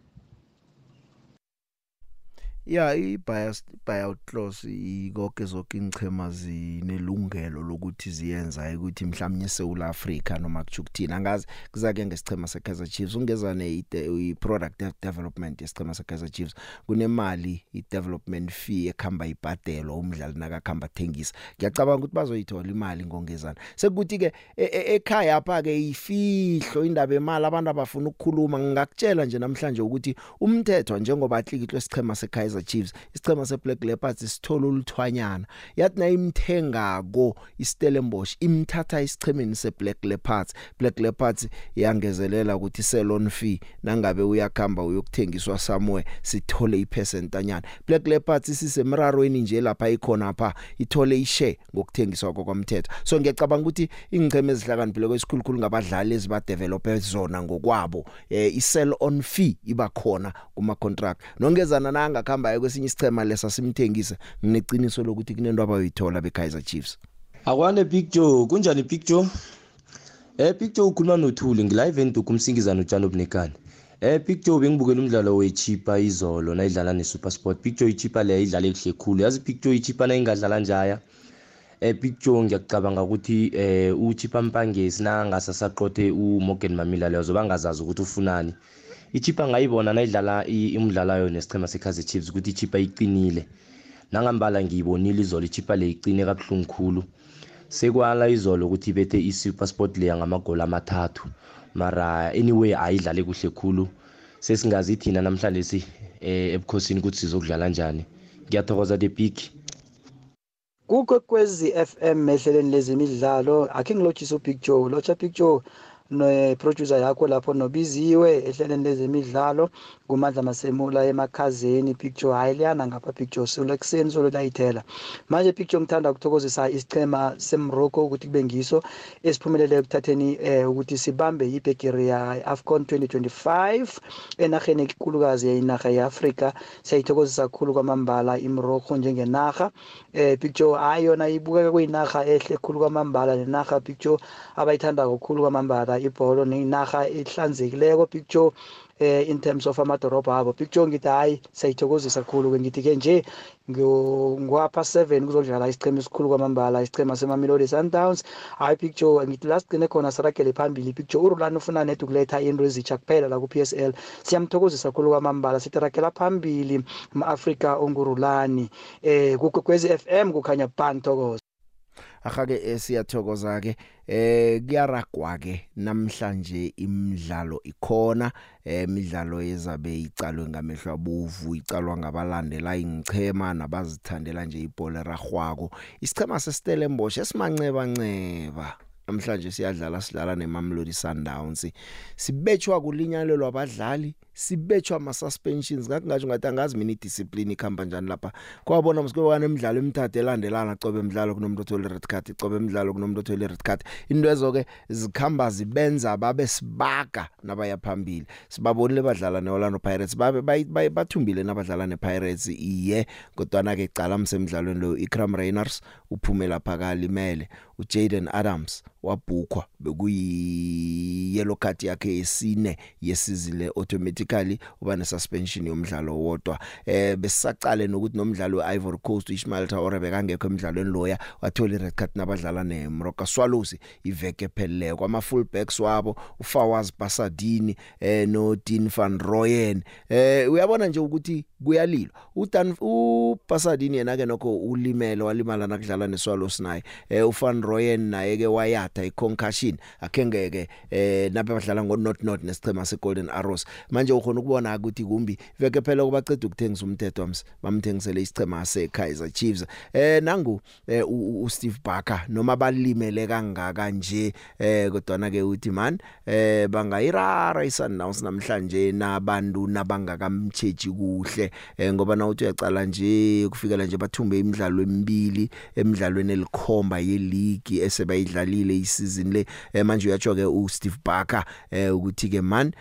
Ya i-bias buyout clause ikonke zonke ingchema zinelungelo lokuthi ziyenza ukuthi mhlawumnye eSouth Africa noma kujukuthina angazi kuzake ngesichema seKaizer Chiefs. Ungezane i-product development yesichema seKaizer Chiefs kunemali i-development fee ekhamba ibhadelwa umdlali nakakhamba thengisa ngiyacabanga ukuthi bazoyithola imali ngongezana. Sekuthi ke e- e- ekhaya apha ke ifihlo indaba emali abantu abafuna ukukhuluma. Ngingakutshela nje namhlanje ukuthi umthetho njengoba atlikihlwe isichema seKaizer Chiefs isichema seBlack Leopards sithola uluthwanyana. Yathi na imthengako iStellenbosch imthatha isichemeni seBlack Leopards. Black Leopards yangezelela ukuthi salon fee nangabe uyakhamba uyokuthengiswa somewhere sithole ipercentanyana Black Leopards sisemrarweni nje lapha ikhona apha ithole ishare ngokuthengiswa kwamthetho so ngiyacabanga ukuthi ingcheme ezihlakaniphile kwesikhulukhulu ngabadlali eziba developer zona ngokwabo eh isell on fee iba khona kuma contract nongezana nangakhamba kwesinye isichema lesa simthengise ngineqiniso lokuthi kunento abayithola beKaizer Chiefs. Akwane big joe. Kunjani big joe? Eh big joe ukhuluma nothuli ngilive enduku umsingizana utshalo obunekani. Eh big joe bengibukela umdlalo wechipa izolo nayidlala nesuper sport. Big joe ichipa leyo idlale kuhle khulu. Yazi big joe ichipa nayingadlala njaya? Eh big joe ngiyacabanga ukuthi eh uchipa mpangesi nangasasaqothe uMorgan Mamila leyo zoba ngazazi ukuthi ufunani. Ichipa ngayibona nayidlala i- umdlalayo nesichema seKaizer Chiefs ukuthi ichipa iqinile. Nangambala ngiyibonile izolo ichipa le iqine kabuhlungu khulu. Sekwala izolo ukuthi ibethe i-super sport leya ngamagoli amathathu. Mara anyway ayidlale kuhle khulu. Sesingazi thina namhlanje si eh ebukhosini ukuthi sizokudlala njani. Ngiyathokoza the big kukwekwezi FM ehleleni lezemidlalo akhe ngilotshise uBig Joe. Lotsha Big Joe neproducer yakho lapho nobiziwe ehleleni lezemidlalo kumandla masemula emakhazeni picture hayi liyana ngapha picture solo ekuseni solo layithela. Manje picture ngithanda ukuthokozisa isichema semorocco ukuthi kube ngiso esiphumelele ekuthatheni eh, ukuthi sibambe ibhegiri ya afcon 2025 enarheni ekulukazi yayinarha yeafrika. Siyayithokozisa kakhulu kwamambala imorocco njengenarha. Eh, picture hayi yona ibukeka kuyinarha ehle khulu kwamambala nenarha picture abayithanda kakhulu kwamambala. Ibholo neyinarha ehlanzekileko picture eh in terms of amadorobha abo picture ngithi hayi siyayithokozisa kakhulu ke ngithi ke nje ngyo- ngwapha 7 kuzodlala isichema esikhulu kwamambala isichema semamelodi sundowns hayi picture ngithi la sigcine khona siragele phambili. Picture urulani ufuna net ukuletha into ezitsha kuphela la ku-psl siyamthokozisa kakhulu kwamambala sithi ragela phambili ma-afrika ongurulani. Eh kukwekwezi fm kukhanya ban thokoza ahake siyathokoza ke eh kuyaragwa ke namhlanje imidlalo ikhona eh imidlalo ezabe icalwe ngamehlo abuvu icalwa ngabalandela ingchema nabazithandela nje ibhola ragwako isichema seStellenbosch esimanceba nceba namhlanje siyadlala sidlala neMamelodi Sundowns. Sibetshwa kulinyalelwa abadlali sibetshwa ama suspensions ngakungathi ngathi angazi mina idiscipline ikhamba njani lapha. Kwabona msikwe nemidlalo emithathu elandelana cobe emidlalo kunomuntu othola red card cobe emidlalo kunomuntu othola red card. Into ezo ke zikhamba zibenza babe sibaga nabaya phambili. Sibabonile badlala neOrlando Pirates babe bayi- bayi- bathumbile nabadlala nePirates? Iye kodwa na ke cala msemidlalweni lo iCram Rainers uphume lapha kalimele. uJaden Adams wabhukwa bekuyi yellow card yakhe yesine yesizini le automatically uba ne suspension yomdlalo wodwa eh besacale nokuthi nomdlalo weIvory Coast Ismail Traore bekangekho emidlalweni loya wathola ired card nabadlala neMoroka Swallows iveke epheleleyo kwama fullbacks wabo uFawaz Basadini eh no Dean van Rooyen. Eh uyabona nje ukuthi kuyalilwa. uDan uBasadini yena ke nokho ulimele walimala nakudlala neSwallows naye eh uVan Rooyen naye ke wayatha iconcussion. Akhengeke eh nabe badlala ngo not not nesichema seGolden Arrows. Manje ukhona ukubona ukuthi kumbi veke phela kubaceda ukuthengisa umthetho wams bamthengisele isichema seKaizer Chiefs. Eh nangu eh, uSteve Barker noma balimele kangaka nje eh kodwa na ke uthi man eh bangayirara iSundowns namhlanje nabantu nabangakamcheji kuhle. Eh, ngoba na uthi uyacala nje kufikela nje bathumbe imidlalo emibili emidlalweni elikhomba yeleague esebayidlalile isizini le. Eh, manje uyatsho ke uSteve Barker eh, ukuthi ke man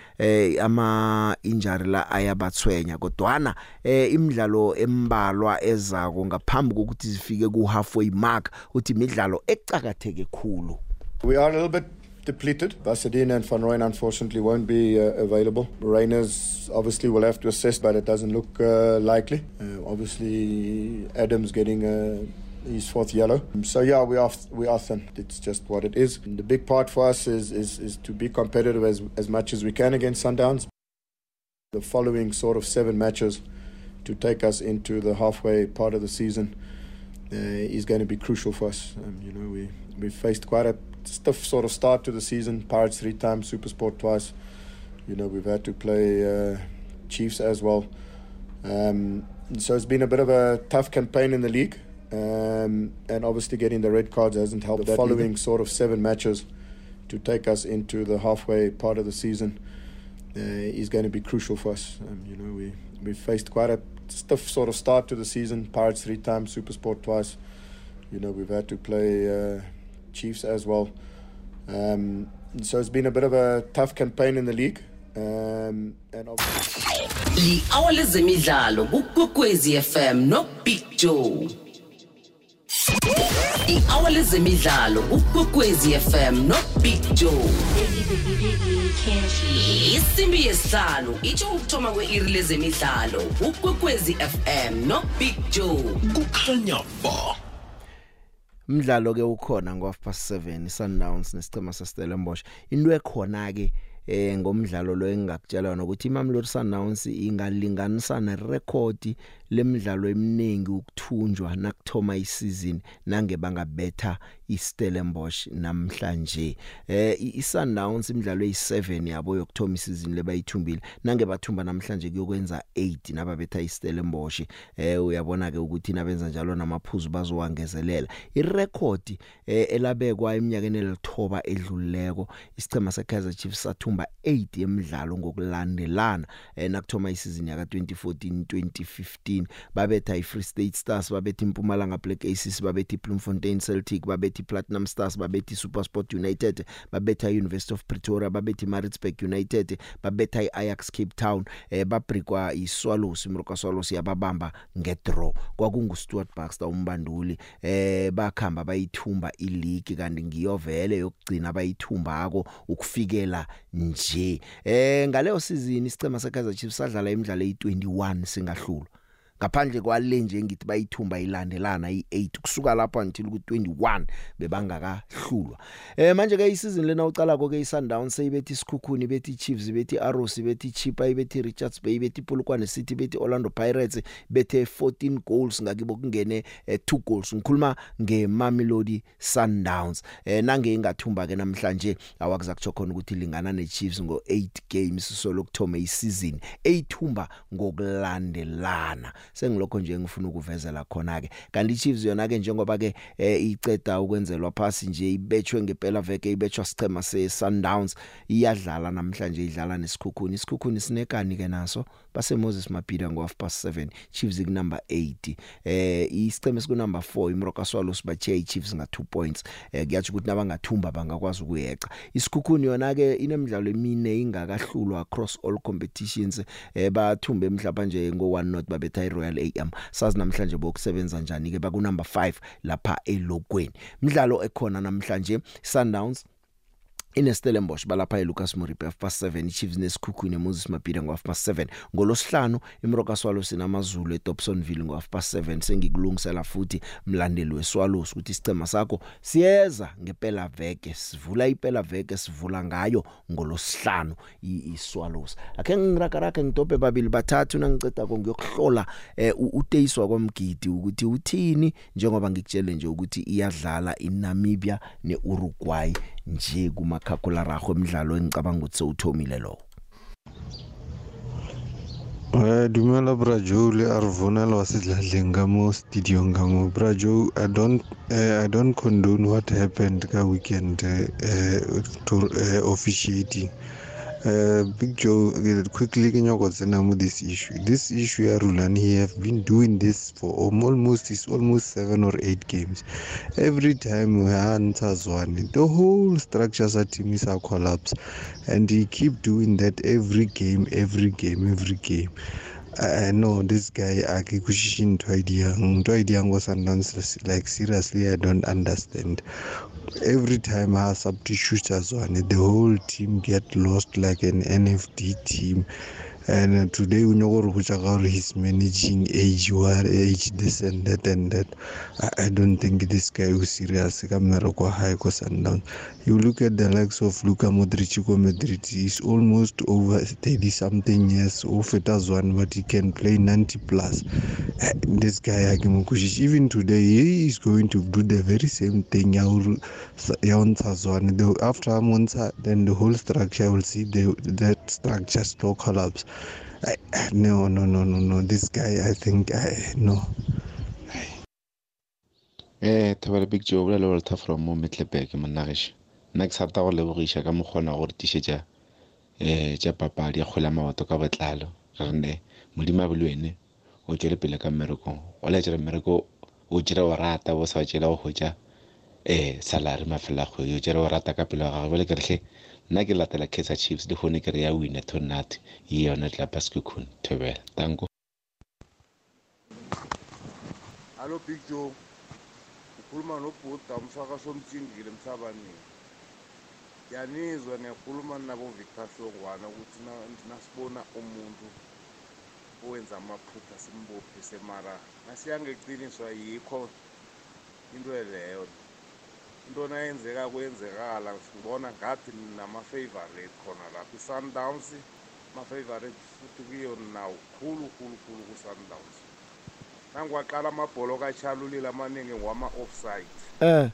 ama injury la ayabathwenya. Kodwana imidlalo embalwa ezako ngaphambi kokuthi zifike ku halfway mark uthi imidlalo ecakatheke khulu. We are a little bit depleted. Basadine and Van Rooyen unfortunately won't be uh, available. Rainers obviously will have to assess, but it doesn't look uh, likely. Uh, obviously, Adams getting uh, his fourth yellow. So yeah, we are we are thin. It's just what it is. And the big part for us is is, is to be competitive as as much as we can against Sundowns. The following sort of seven matches to take us into the halfway part of the season uh, is going to be crucial for us. Um, you know, we we faced quite a stiff sort of start to the season. Pirates three times, Supersport twice. You know, we've had to play uh, Chiefs as well. Um, so it's been a bit of a tough campaign in the league. Um, and obviously getting the red cards hasn't helped. The following either. sort of seven matches to take us into the halfway part of the season uh, is going to be crucial for us. Um, you know, we we faced quite a stiff sort of start to the season. Pirates three times, Supersport twice. You know, we've had to play uh, Chiefs as well. Um, so it's been a bit of a tough campaign in the league. Um, and li awale zemidlalo kukokwezi FM no Big Joe i-awale zemidlalo kukokwezi FM no Big Joe isimbi yesihlanu itsho ukuthoma kwe-iri lezemidlalo kukokwezi FM no Big Joe kukhanya ba umdlalo ke ukhona ngo half past 7 Sundowns nesicema seStellenbosch into ekhona ke eh ngomdlalo lo engakutshela ukuthi iMamelodi Sundowns ingalinganisa nerecord lemidlalo eminingi ukuthunjwa nakuthoma isizini nange bangabetha iStellenbosch namhlanje. Eh iSundowns imidlalo eyi7 yabo yokuthoma isizini lebayithumbile nange bathumba namhlanje kuyokwenza 8 nababetha iStellenbosch. Eh uyabona ke ukuthi nabenza njalo namaphuzu bazowangezelela. Irecord eh, elabekwa eminyakeni elithoba edlulileko isicema seKaizer Chiefs sathumba 8 yemidlalo ngokulandelana eh, nakuthoma isizini yaka 2014 2015 babetha iFree State Stars babetha iMpumalanga Black Aces babetha iBloemfontein Celtic babetha iPlatinum Stars babetha iSuperSport United babetha iUniversity of Pretoria babetha iMaritzburg United babetha iAjax Cape Town eh babrikwa iSwallows iMoroka Swallows yababamba ngedraw. kwakunguStuart Baxter umbanduli eh bakhamba bayithumba ileague kanti ngiyovele yokugcina bayithumbako ukufikela nje. Eh ngaleyo season isicema seKaizer Chiefs sadlala imidlalo eyi21 singahlulwa ngaphandle kwale nje ngithi bayithumba ilandelana i8 kusuka lapho until ku21 bebangakahlulwa. Eh manje ke isizini lena ucala ke iSundowns seyibethi isikhukhuni bethi Chiefs bethi Arrows bethi Chipa bethi Richards Bay bethi Polokwane City bethi Orlando Pirates bethe 14 goals ngakibo kungene 2 goals. Ngikhuluma ngeMamelodi Sundowns. Eh nange ingathumba ke namhlanje awakuza kutsho khona ukuthi lingana neChiefs ngo8 games so lokthoma isizini. Eyithumba ngokulandelana. Sengilokho nje ngifuna ukuvezela khona ke kanti iChiefs yona ke njengoba ke eh, iceda ukwenzelwa phasi nje ibetshwe ngempela veke ibetshwa sichema seSundowns iyadlala namhlanje idlala nesikhukhuni. Isikhukhuni sinekani ke naso? Base Moses Mapida ngo half past 7 Chiefs ku number 8 eh isiceme siku number 4 iMroka Swallows bache Chiefs nga 2 points. Eh kuyathi ukuthi nabangathumba bangakwazi ukuyeqa. Isikhukhuni yona ke inemidlalo emine ingakahlulwa across all competitions. Eh bathumbe emhlaba nje ngo 1 not babetha iRoyal AM sazi namhlanje bokusebenza njani ke baku number 5 lapha elokweni. Imidlalo ekhona namhlanje Sundowns inestellenbosch balapha eLucas Moripe half past 7 Chiefs nesikhukhune Moses Mapida ngo half past 7 ngolosihlanu iMroka Swallows sinamazulu eDobsonville ngo half past 7 sengikulungisela futhi mlandeli weSwallows ukuthi isicema sakho siyeza ngempela veke sivula impela veke sivula ngayo ngolosihlanu iSwallows akhe ngirakaraka ngidobhe babili bathathu nangiceda ko ngiyokuhlola eh, uteyiswa kwamgidi ukuthi uthini njengoba ngikutshele nje ukuthi iyadlala iNamibia neUruguay. Nje kumakhakhulararho emidlalo engicabanga ukuthi sewuthomile lo Eh dumela Brajo le Arvonel wa sedladleng ka mo studio ka mo Brajo I don't uh, I don't condone what happened ka weekend uh, to uh, officiating. Uh, Big Joe uh, quickly mo this issue? This issue ya Rulani he have been doing this for almost is almost 7 or 8 games. Every time ha ntsha zwane the whole structure sa team is a collapse. And he keep doing that every game every game every game. I know this guy akikushishini ntho a dirang ntho a dirang go Sundowns like seriously I don't understand. Every time ha substitute as one the whole team get lost like an NFD team. And uh, today o nyaka gore go tsa ka gore he's managing age war age this and that and that. I, I don't think this guy was serious. Ka mmereko wa hae ko Sundowns you look at the likes of Luka Modric ko Madrid he's almost over 30 something years o feta zwane but he can play 90 plus. Uh, this guy a ke mo kwešiše even today he is going to do the very same thing. Ya o ntsha zwane. After a montsha then the whole structure will see the, that structure slow collapse. I, no no no no no this guy i think I, no. Eh thobela big joe bolela walter from mo metlebek monnagiše nna ke sarata go lebogiša ka mokgona go re tišetša um tša papadi ya kgwele maoto ka botlalo. Rene modimo a bole wene o tšwele pele ka mmerekong o laetšela mmereko o tšere o rata bo sa tšela go hwetša um salary mafela a kgwedi o tšere o rata ka pele wa gagwe. Bele keretlhe nna ke latela kaizer chiefs le gone ke re ya wina tonnat ye yona tlapa skukun thobela tanko Hallo Big Joe. Ukhuluma nobhuda umsaka somthingile emsabanini. Yanizwa ngiyakhuluma nabo Victor Shongwana ukuthi na- nasibona umuntu owenza amaphutha simbophe semara nasiyangeqiniswa yikho into leyo into nayenzeka kwenzekala sibona ngathi nama-favorite khona lapha i-sundowns ama-favorite futhi kuyo nawo khulu khulu khulu ku-sundowns. Nangiwaqala amabholo kachalulile amaningi ngwama-offside. Eh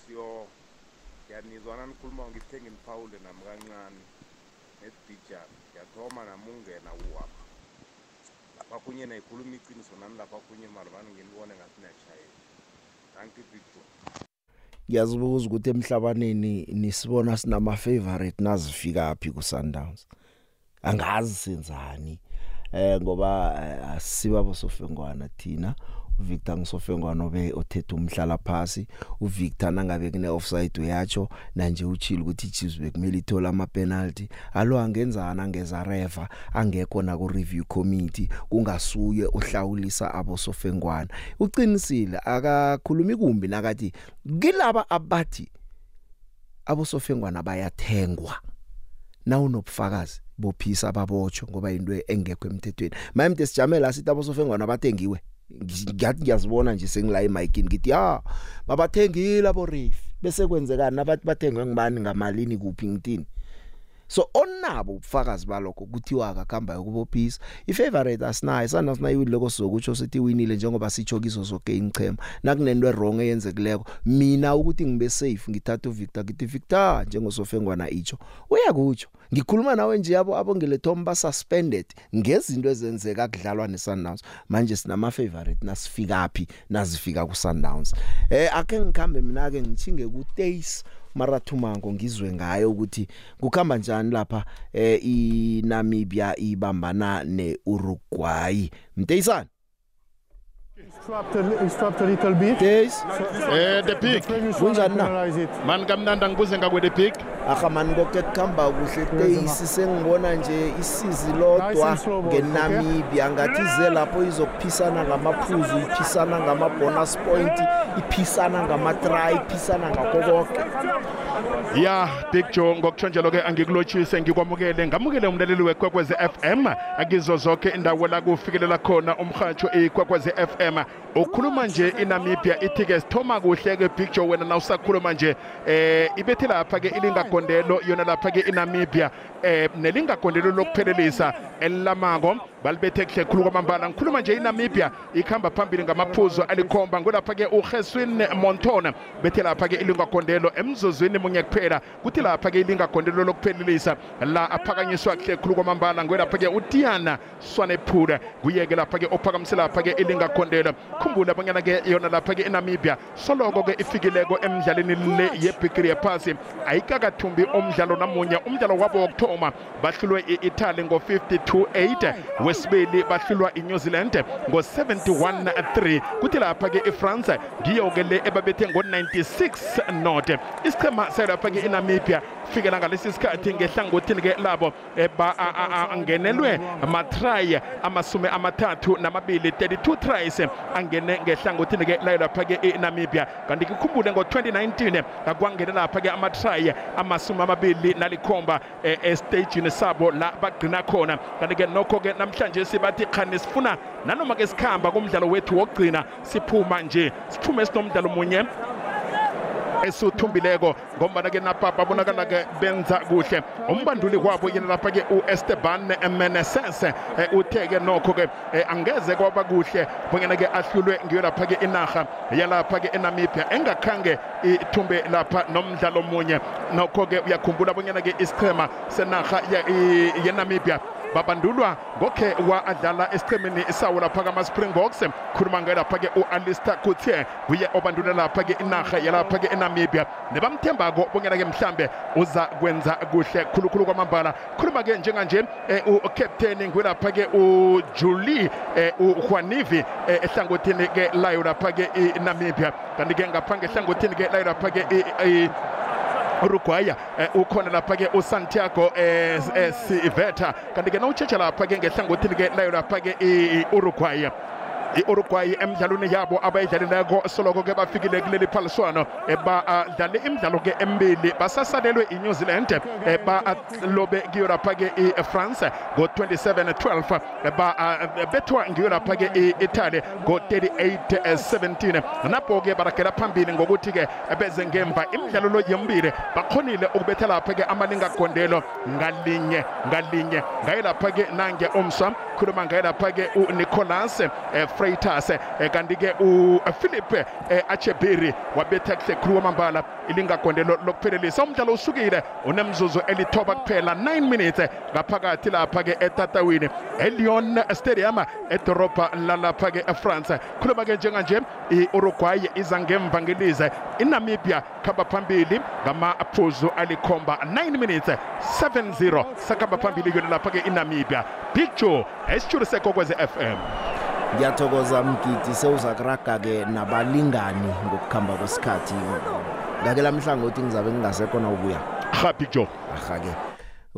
siyo ngiyanizwana nikhuluma ngithe nginiphawule nami kancane nedijana ngiyathoma nami ungena uwapha. Lapha kunye nayikhuluma iqiniso nani lapha kunye malibani nginibone ngathi niyatshayela thank you big. Ngiyazibuza ukuthi emhlabaneni nisibona sinama favorite nazifika phi ku Sundowns angazi senzani eh ngoba eh, asiba bosofengwana thina. uVictor ngisofengwana obe othethe umhlala phasi uVictor nangabe kune offside uyacho manje uchila ukuthi iChiefs bekumele ithola ama penalty alo angenzana angeza refa angekho na ku review committee kungasuye ohlawulisa abosofengwana? Uqinisile akakhulumi kumbi nakathi kilaba abathi abosofengwana bayathengwa na unobufakazi bophisa babotsho ngoba into engekho emthethweni. Mayimde sijamela sithi abosofengwana bathengiwe. Ngiyathi ngiyazibona nje sengila emikini ngithi ya babathengile abo reef bese kwenzekani? Nabathi bathengwe ngibani ngamalini kuphi ngithini? So onabo ubufakazi balokho kuthiwa akakhamba ukubophisa ifavorite asinayo sana sinayiwini lokho sizokutsho sithi winile njengoba sitsho kizo zonke ingchema nakunento wrong eyenzekileko mina ukuthi ngibe safe ngithatha uVictor ngithi Victor njengosofengwana icho uyakutsho ngikhuluma nawe nje yabo abongelethomba suspended ngezinto ezenzeka kudlalwa neSundowns. Manje sinama favorite nasifika phi nazifika kuSundowns. Eh ake ngikhambe mina ke ngithinge ku Taste Marathumango ngizwe ngayo ukuthi kukhamba njani lapha eh iNamibia ibambana neUruguay. Mteyisana Dropped a, it's dropped a little bit. Days. Eh, the peak. Kunjani na? Man kamnandi ngibuze ngakwe the peak. Akha man konke kukhamba kuhle Days sengibona nje isizi lodwa Nice and slow ball, ngeNamibia ngathi ize lapho izokuphisana ngamaphuzu iphisana ngama bonus point iphisana ngama try iphisana ngakho konke ya big joe ngokuthonjelo ke angikulotshise ngikwamukele ngamukele umlaleli wekwekwezi FM akizo zonke indawo la kufikelela khona umhatsho ekwekwezi FM ukhuluma nje iNamibia ithi ke sithoma kuhle ke big joe wena nawusakhuluma nje eh ibethi lapha ke ilingagondelo yona lapha ke iNamibia. Eh nelingagondelo lokuphelelisa elilamako balibethe kuhle khulu kwamambala. Ngikhuluma nje iNamibia. Ikhamba phambili ngamaphuzu alikhomba. Ngolapha ke uGeswin Montona bethe lapha ke ilingagondelo emzuzwini munye kuphela. Kuthi lapha ke ilingagondelo lokuphelelisa. La aphakanyiswa kuhle khulu kwamambala. Ngolapha ke uTiana Swanephula. Kuyeke lapha ke ophakamise lapha ke ilingagondelo khumbula bonyana ke yona lapha ke eNamibia soloko ke ifikileko emidlalweni le yebhigiri yephasi. Ayikakathumbi umdlalo namunye. Umdlalo wabo wokuthoma bahlulwe i-italy ngo-52-8 wesibili bahlulwa iNew Zealand ngo-71-3 kuthi lapha ke iFrance ngiyo ke le ebabethe ngo-96 not isichema selapha ke iNamibia fikela ngalesi sikhathi ngehlangothini ke labo eh, ba a- a- a- angenelwe amatry amasumi amathathu namabili 32 tries angene ngehlangothini ke layo lapha ke eNamibia. Kanti kukhumbule ngo-2019 akwangene lapha ke amatry amasumi amabili nalikhomba eh, estagini sabo la bagcina khona. Kanti ke nokho ke namhlanje sibathi khani sifuna nanoma ke sikhamba kumdlalo wethu wokugcina siphuma nje siphume sinomdlalo munye. Esithumbileko ngombana ke napapa bonakala ke benza kuhle. Umbanduli wabo yena lapha ke uEsteban Meneses eh, uthe ke nokho ke eh, angeze kwaba kuhle bonyana ke ahlulwe ngiyo lapha ke inarha yalapha ke eNamibia. Engakhange ithumbe lapha nomdlalo munye nokho ke uyakhumbula bonyana ke isichema senarha yeNamibia babandulwa ngokhe wadlala esichemeni sawo lapha kama-springboks khuluma ngayo lapha ke u-alister kutie kuye obandula lapha ke inarha yalapha ke enamibia. Nebamthembako bonyana ke mhlambe uza kwenza kuhle khulukhulu kwamambala. Khuluma ke njenganje eh, ucaptain ngwelapha ke ujulie eh, ujuanivi eh, ehlangothini ke layo lapha ke inamibia. Kanti ke ngapha ngehlangothini ke layo lapha ke i- i- uruguaya eh, ukhona lapha ke usantiago eh, eh, siveta kanti ke nawutshetsha lapha ke ngehlangothini ke layo lapha ke i-uruguaya i-uruguay emidlalweni yabo abayidlalileko soloko ke bafikile kuleli phaliswano eh, badlale imidlalo ke emibili basasalelwe i-new zealand eh, balobe kiyo lapha ke i-france ngo-27-12 eh, babethwa ngiyo lapha ke i-italy ngo-38-17 napho ke barakela phambili ngokuthi ke beze ngemva imidlalo lo yembili bakhonile ukubetha lapha ke amalingagondelo ngalinye ngalinye ngaye lapha ke nange umswa khuluma ngaye lapha ke unicolas eh, freitas eh, kanti ke uphilip eh, achebiri wabetha kuhle khulu kwamambala ilingagondelo lokuphelelisa. Umdlalo usukile unemzuzu elithoba kuphela 9 minutes ngaphakathi lapha ke etatawini. Elion stadium edorobha lalapha ke efrance. Khuluma ke njenganje i-uruguay iza ngemva ngelize inamibia khamba phambili ngamaphuzu alikhomba 9 minutes 7-0 sakhamba phambili yona lapha ke inamibia. Big joe esitshulu sekokwezi fm ngiyathokoza mgidi sewuza kuraga ke nabalingani ngokukhamba kwesikhathi. Ngake lamhlangothi ngizabe ngingasekho na ubuya ha big joe. Aha ke.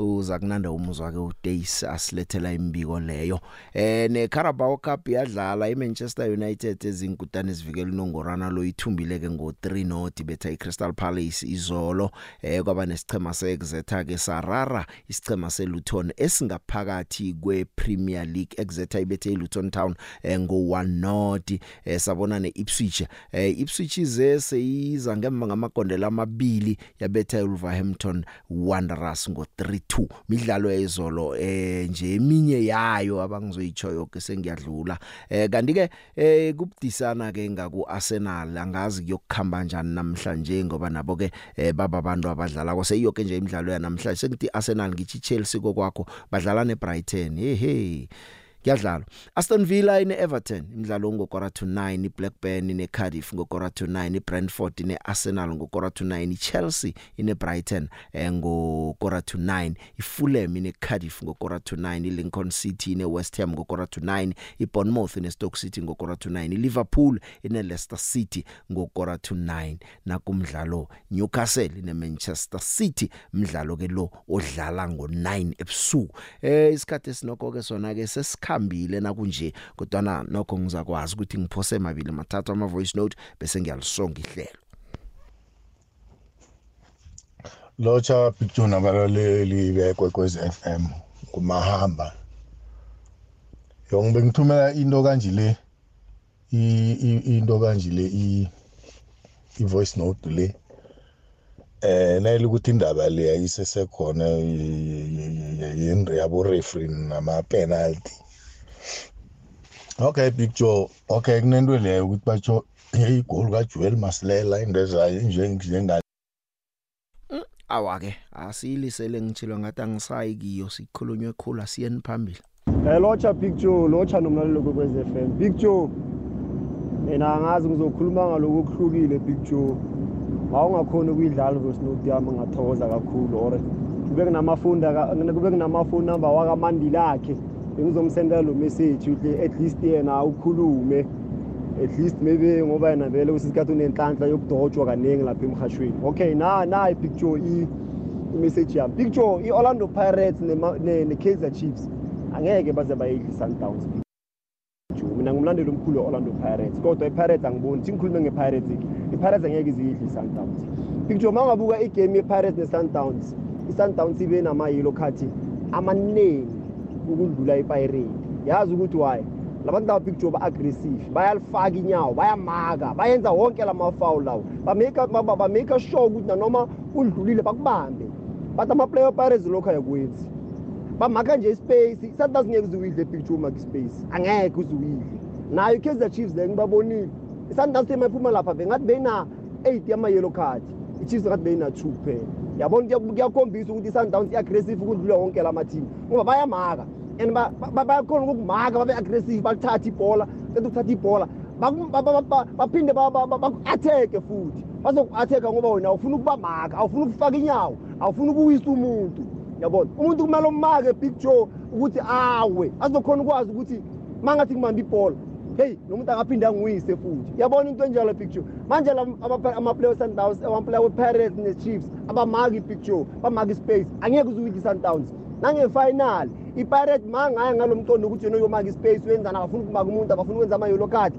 Uza kunanda umuzwa ke uDays asilethela imbiko leyo. Eh ne Carabao Cup yadlala iManchester United ezinkutani ezivikela unongorana lo ithumbile ke ngo 3 not betha iCrystal Palace izolo. Eh kwaba nesichema seExeter ke Sarara isichema seLuton esingaphakathi kwePremier League. Exeter ibethe iLuton Town eh, ngo 1 not eh, sabona neIpswich. Eh, Ipswich ize seyiza ngemva ngamagondela amabili yabetha iWolverhampton Wanderers ngo 3-2 midlalo yezolo eh nje eminye yayo abangizoyichoyo ke sengiyadlula. Eh kanti ke eh kubudisana ke ngaku Arsenal angazi kuyokukhamba kanjani namhlanje ngoba nabo ke eh, baba abantu abadlala kwase yonke nje imidlalo yanamhlanje sengithi Arsenal ngithi Chelsea kokwakho badlala neBrighton. Hey hey kuyadlalwa. Aston Villa ine Everton imidlalo ngokora to 9 iBlackburn ine Cardiff ngokora to 9 iBrentford ine Arsenal ngokora to 9 iChelsea ine Brighton eh, ngokora to 9 iFulham ine Cardiff ngokora to 9 iLincoln City ine West Ham ngokora to 9 iBournemouth ine Stoke City ngokora to 9 iLiverpool ine Leicester City ngokora to 9 nakumdlalo Newcastle ine Manchester City umdlalo ke lo odlala ngo9 ebusuku. Eh isikhathi esinoko ke sona ke sesikhambile nakunje kodwa na nokho ngizakwazi ukuthi ngiphose mabili mathathu ama voice note bese ngiyalisonga ihlelo lotsha picture nabalaleli bekwekwezi FM kumahamba yongibe ngithumela into kanje le into kanje le i voice note le eh nayile ukuthi indaba le ayisesekhona yendre yabo referee nama penalty okay big joe. Okay kunento leyo ukuthi batsho igoli kaJoel Masilela indezayo njenga awake asilisele ngitshilo ngathi angisayi kiyo sikhulunywe khulu asiyeni phambili. Eh locha Big Joe locha nomlalelo kwekwez FM Big Joe mina angazi ngizokhuluma ngaloko okuhlukile Big Joe. Awungakhona ukuyidlala note yami ngathokoza kakhulu or kube kunamafoni kube kunamafoni number wakamandili akhe bengizomsendela lo message ukuthi at least yena ukhulume. At least maybe ngoba yena vele kusisikhathi unenhlanhla yokudotshwa kaningi lapha emhashweni okay na na Big Joe i message yami. Big Joe i-Orlando Pirates nema- ne- ne-Kaizer Chiefs. Angeke baze bayidla i-Sundowns. Joe mina ngumlandeli omkhulu we-Orlando Pirates kodwa i-Pirates angiboni. Thi ngikhulume nge-Pirates i-Pirates angeke ziyidle i-Sundowns. Big Joe uma ungabuka igame ye-Pirates ne-Sundowns i-Sundowns ibe nama-yellow card amaningi ukudlula i-Pirates yazi ukuthi why? Labantu laba Big Joe ba-aggressive bayalifaka inyawo bayamaka bayenza wonke lama-foul lawo. Bamake ba- ba- bamake sure ukuthi nanoma udlulile bakubambe. But ama-player pirates lokho ayakwenzi. Bamaka nje ispace sundowns ngeke uze uyidle Big Joe maka ispace angeke uze uyidle. Nayo i-kaizer chiefs le ngibabonile. I-sundowns team ayiphuma lapha bengathi beyina 8 yama-yellow card. I-chiefs ngathi beyina 2 kuphela. Yabona kuya- kuyakhombisa ukuthi i-sundowns i-aggressive ukudlula wonke lama-team ngoba bayamaka. And ba- ba- bayakhona ukukumaka babe-aggressive balithatha ibhola qeda ukuthatha ibhola. Baphinde ba- ba- ba- baku-atheke futhi. Bazoku-atheka ngoba wena awufuna ukubamaka awufuna ukufaka inyawo awufuna ukuwisa umuntu. Yabona umuntu kumele umake big joe ukuthi awe. Azokhona ukwazi ukuthi uma ngathi ngibambe ibhola heyi nomuntu angaphinde angiwise futhi. Yabona into enjalo joe manje la- ama- amaplayer we-sundowns amaplayer we-pirates ne-chiefs abamaki joe bamaki ispace angeke uze uyidle i-sundowns. Nangefinal. I-pirate ma ngaye ngalo mcondo ukuthi yena uyomaka ispace wenzani akafuna ukumaka umuntu akafuna ukwenza ama-yellow card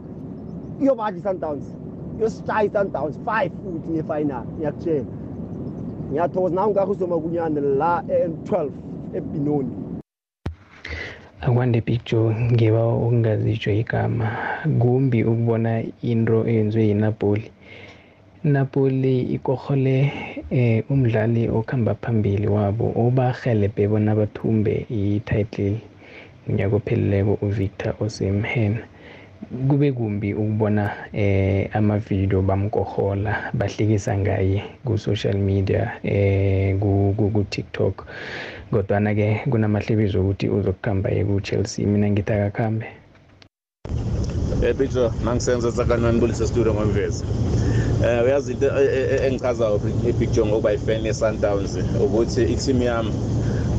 iyobadla i-sundowns iyosishaya i-sundowns five futhi ngefinal ngiyakutshela. Ngiyathokoza nawe ngakho usomakunyane la e-12 ebinoni. Akwande Big Joe ngiba ukungazitsho igama kumbi ukubona into eyenziwe yiNapoli. Napoli ikohole eh umdlali okhamba phambili wabo obahelebhe bona bathumbe i-title unyaka ophelileko uVictor Osimhen. Kube kumbi ukubona eh amavidiyo bamkohola bahlekisa ngaye ku-social media eh ku- ku- ku-tiktok. Kodwana ke kunamahlebizo ukuthi uzokukhamba ye ku-chelsea. Mina ngithi akakhambe. Eh Peter nangisenza sakanani bulisa studio ngomvezi. Eh uyazi into e- e- e- engichazayo ipicture ngokuba ifan ye-Sundowns ukuthi i-team yami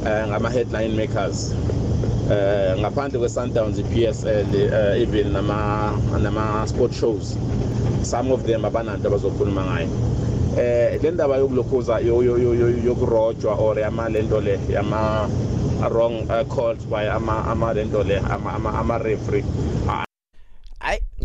eh ngama headline makers. Eh ngaphandle kwe-Sundowns i-PSL eh, even nama nama sport shows some of them abananto abazokhuluma ngayo. Eh le ndaba yokulokhuza yo- yo- yo- yo- yokurojwa or yama lento le yama wrong uh, calls by ama ama lento le ama ama, ama referee Ay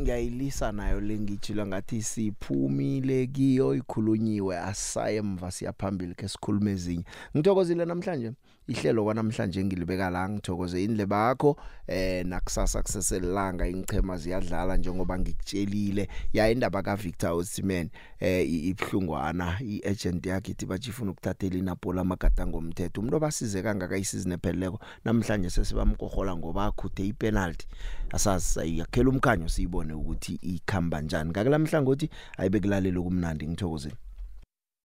ngiyayilisa nayo lengitshila ngathi siphumile kiyo ikhulunyiwe asaye emva siyaphambili ke sikhulume ezinye. Ngithokozile namhlanje. Ihlelo kwanamhlanje ngilibeka la ngithokoze indlebe yakho eh nakusasa kuseselanga ingchema ziyadlala njengoba ngikutshelile. Ya indaba ka Victor Osimhen eh ibhlungwana iagent yakhe ithi bajifuna ukuthathela iNapoli amagadango omthetho umuntu obasize kangaka isizini epheleleko namhlanje sesibamkohola ngoba akhuthe ipenalty. Asazi sayakhela umkhanyo siyibone ukuthi ikhamba njani. Ngake lamhlangothi ayibekulalela kumnandi ngithokozile